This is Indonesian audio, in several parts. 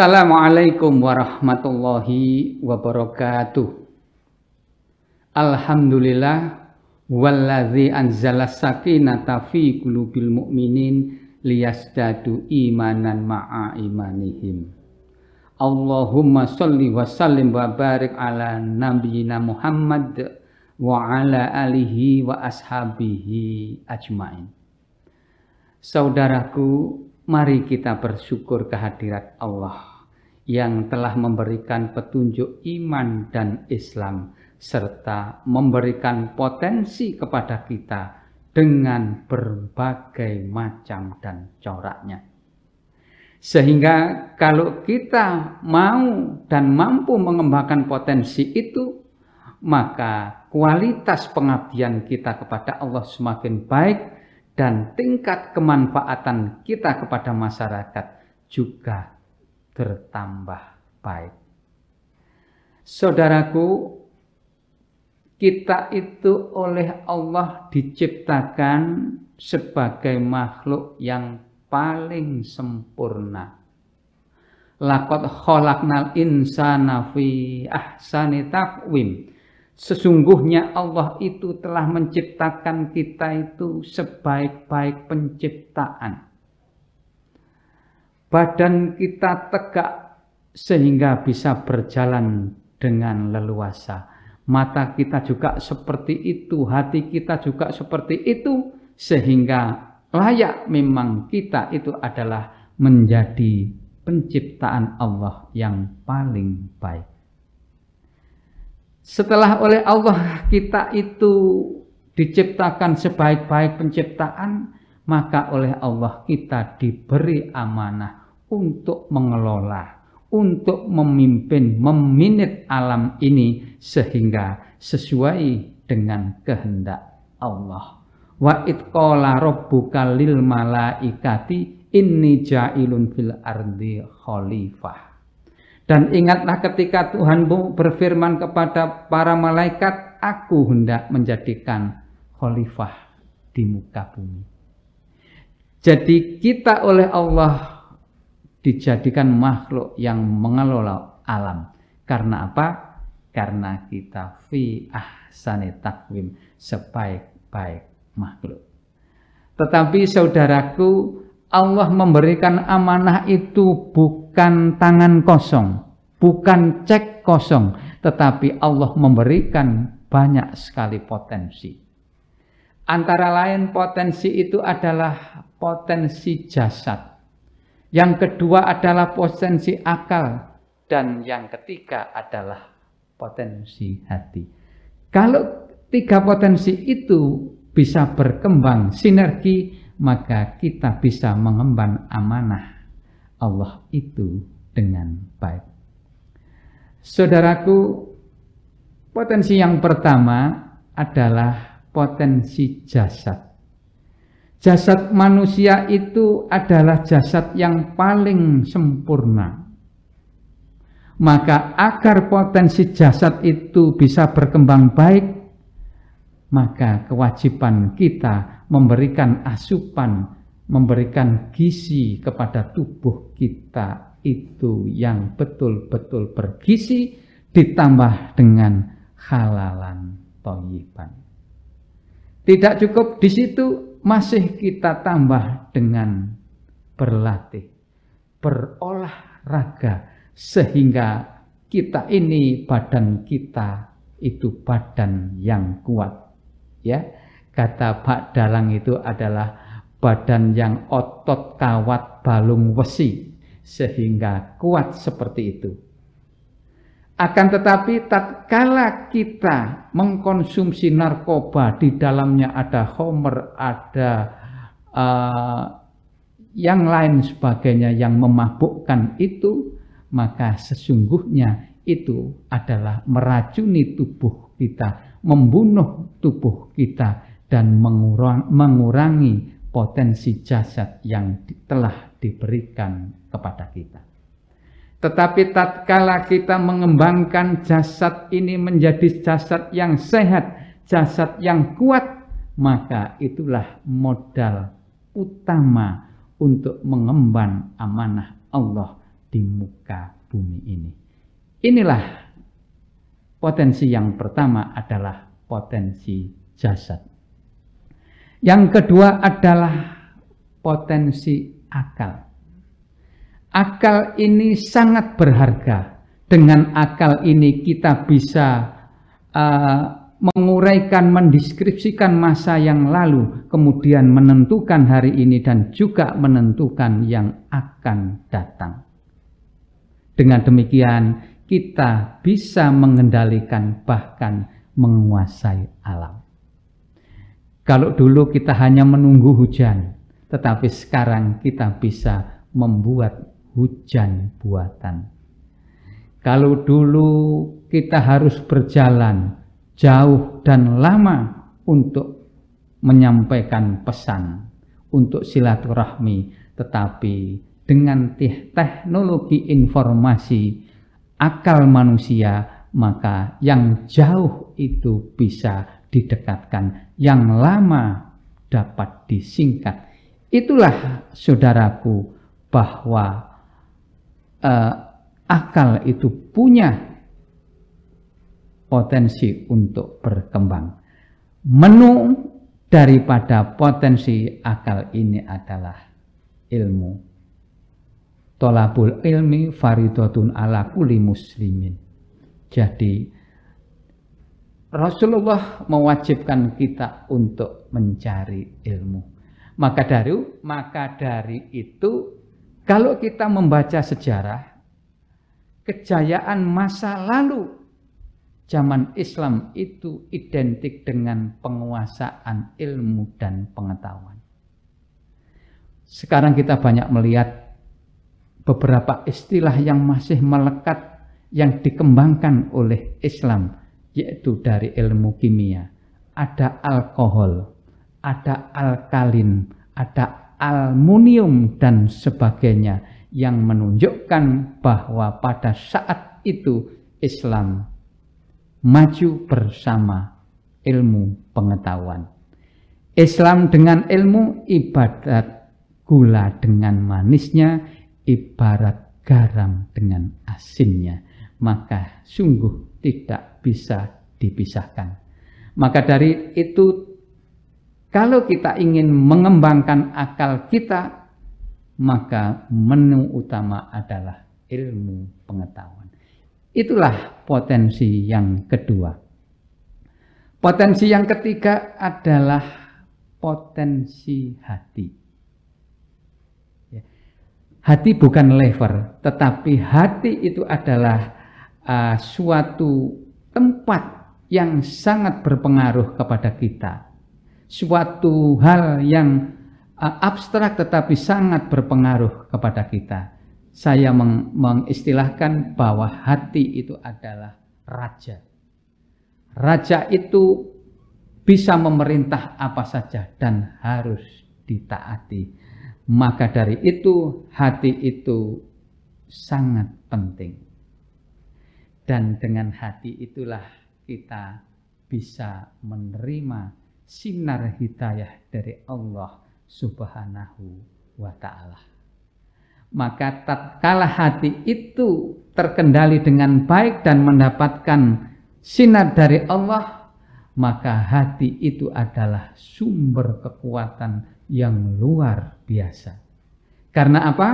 Assalamualaikum warahmatullahi wabarakatuh. Alhamdulillah walladzi anzala sakinata fi qulubil mu'minin liyasdadu imanan ma'a imanihim. Allahumma salli wa sallim wa barik ala nabiyyina Muhammad wa ala alihi wa ashabihi ajmain. Saudaraku, Mari kita bersyukur kehadirat Allah yang telah memberikan petunjuk iman dan Islam serta memberikan potensi kepada kita dengan berbagai macam dan coraknya. Sehingga kalau kita mau dan mampu mengembangkan potensi itu, maka kualitas pengabdian kita kepada Allah semakin baik dan tingkat kemanfaatan kita kepada masyarakat juga bertambah baik. Saudaraku, kita itu oleh Allah diciptakan sebagai makhluk yang paling sempurna. Lakot kholaknal insana fi ahsani taqwim. Sesungguhnya Allah itu telah menciptakan kita itu sebaik-baik penciptaan. Badan kita tegak sehingga bisa berjalan dengan leluasa. Mata kita juga seperti itu, hati kita juga seperti itu, sehingga layak memang kita itu adalah menjadi penciptaan Allah yang paling baik. Setelah oleh Allah kita itu diciptakan sebaik-baik penciptaan, maka oleh Allah kita diberi amanah untuk mengelola, untuk memimpin, meminit alam ini sehingga sesuai dengan kehendak Allah. Wa itqala rabbuka lil malaikati inni ja'ilun fil ardi khalifah. Dan ingatlah ketika Tuhanmu berfirman kepada para malaikat, aku hendak menjadikan khalifah di muka bumi. Jadi kita oleh Allah dijadikan makhluk yang mengelola alam. Karena apa? Karena kita fi ahsani takwim sebaik-baik makhluk. Tetapi saudaraku, Allah memberikan amanah itu bukan tangan kosong, bukan cek kosong, tetapi Allah memberikan banyak sekali potensi. Antara lain potensi itu adalah potensi jasad. Yang kedua adalah potensi akal. Dan yang ketiga adalah potensi hati. Kalau tiga potensi itu bisa berkembang sinergi maka kita bisa mengemban amanah Allah itu dengan baik. Saudaraku, potensi yang pertama adalah potensi jasad. Jasad manusia itu adalah jasad yang paling sempurna. Maka agar potensi jasad itu bisa berkembang baik, maka kewajiban kita memberikan asupan, memberikan gizi kepada tubuh kita itu yang betul-betul bergizi ditambah dengan halalan toyiban. Tidak cukup di situ, masih kita tambah dengan berlatih, berolahraga, sehingga kita ini badan kita itu badan yang kuat. Ya, Kata Pak Dalang itu adalah badan yang otot kawat balung wesi sehingga kuat seperti itu. Akan tetapi tatkala kita mengkonsumsi narkoba di dalamnya ada homer, ada uh, yang lain sebagainya yang memabukkan itu, maka sesungguhnya itu adalah meracuni tubuh kita, membunuh tubuh kita dan mengurang, mengurangi potensi jasad yang telah diberikan kepada kita. Tetapi tatkala kita mengembangkan jasad ini menjadi jasad yang sehat, jasad yang kuat, maka itulah modal utama untuk mengemban amanah Allah di muka bumi ini. Inilah potensi yang pertama adalah potensi jasad. Yang kedua adalah potensi akal. Akal ini sangat berharga. Dengan akal ini kita bisa uh, menguraikan, mendeskripsikan masa yang lalu, kemudian menentukan hari ini dan juga menentukan yang akan datang. Dengan demikian, kita bisa mengendalikan bahkan menguasai alam. Kalau dulu kita hanya menunggu hujan, tetapi sekarang kita bisa membuat hujan buatan. Kalau dulu kita harus berjalan jauh dan lama untuk menyampaikan pesan, untuk silaturahmi, tetapi dengan teknologi informasi akal manusia, maka yang jauh itu bisa didekatkan, yang lama dapat disingkat. Itulah saudaraku bahwa uh, akal itu punya potensi untuk berkembang. Menu daripada potensi akal ini adalah ilmu. Tolabul ilmi faridotun ala kuli muslimin. Jadi Rasulullah mewajibkan kita untuk mencari ilmu. Maka dari maka dari itu kalau kita membaca sejarah, kejayaan masa lalu zaman Islam itu identik dengan penguasaan ilmu dan pengetahuan. Sekarang kita banyak melihat beberapa istilah yang masih melekat yang dikembangkan oleh Islam, yaitu dari ilmu kimia. Ada alkohol, ada alkalin, ada aluminium dan sebagainya yang menunjukkan bahwa pada saat itu Islam maju bersama ilmu pengetahuan. Islam dengan ilmu ibadat gula dengan manisnya, ibarat garam dengan asinnya, maka sungguh tidak bisa dipisahkan. Maka dari itu kalau kita ingin mengembangkan akal kita, maka menu utama adalah ilmu pengetahuan. Itulah potensi yang kedua. Potensi yang ketiga adalah potensi hati. Ya. Hati bukan lever, tetapi hati itu adalah uh, suatu tempat yang sangat berpengaruh kepada kita suatu hal yang uh, abstrak tetapi sangat berpengaruh kepada kita. Saya meng mengistilahkan bahwa hati itu adalah raja. Raja itu bisa memerintah apa saja dan harus ditaati. Maka dari itu hati itu sangat penting. Dan dengan hati itulah kita bisa menerima sinar hidayah dari Allah Subhanahu wa taala. Maka tatkala hati itu terkendali dengan baik dan mendapatkan sinar dari Allah, maka hati itu adalah sumber kekuatan yang luar biasa. Karena apa?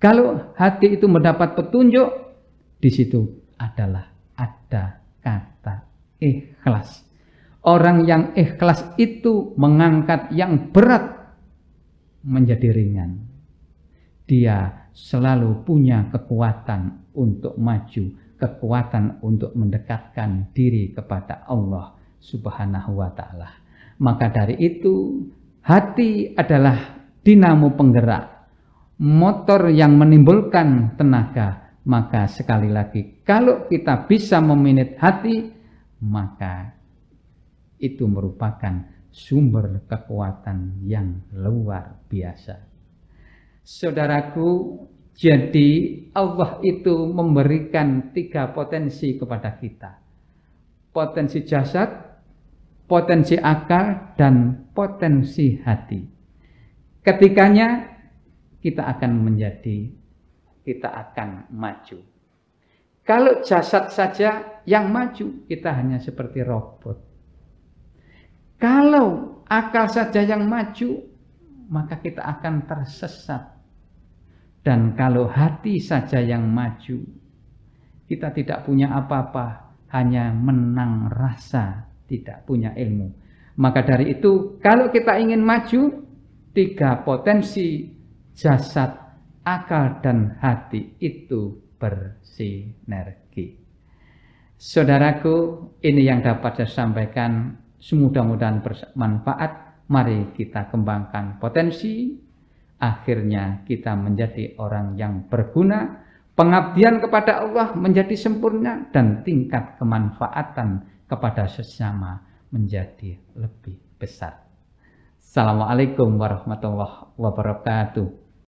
Kalau hati itu mendapat petunjuk, di situ adalah ada kata ikhlas Orang yang ikhlas itu mengangkat yang berat menjadi ringan. Dia selalu punya kekuatan untuk maju, kekuatan untuk mendekatkan diri kepada Allah Subhanahu wa taala. Maka dari itu, hati adalah dinamo penggerak, motor yang menimbulkan tenaga. Maka sekali lagi, kalau kita bisa meminit hati, maka itu merupakan sumber kekuatan yang luar biasa. Saudaraku, jadi Allah itu memberikan tiga potensi kepada kita. Potensi jasad, potensi akal, dan potensi hati. Ketikanya kita akan menjadi kita akan maju. Kalau jasad saja yang maju, kita hanya seperti robot. Kalau akal saja yang maju, maka kita akan tersesat. Dan kalau hati saja yang maju, kita tidak punya apa-apa, hanya menang rasa, tidak punya ilmu. Maka dari itu, kalau kita ingin maju, tiga potensi jasad, akal, dan hati itu bersinergi. Saudaraku, ini yang dapat saya sampaikan. Semudah-mudahan bermanfaat. Mari kita kembangkan potensi. Akhirnya kita menjadi orang yang berguna. Pengabdian kepada Allah menjadi sempurna dan tingkat kemanfaatan kepada sesama menjadi lebih besar. Assalamualaikum warahmatullahi wabarakatuh.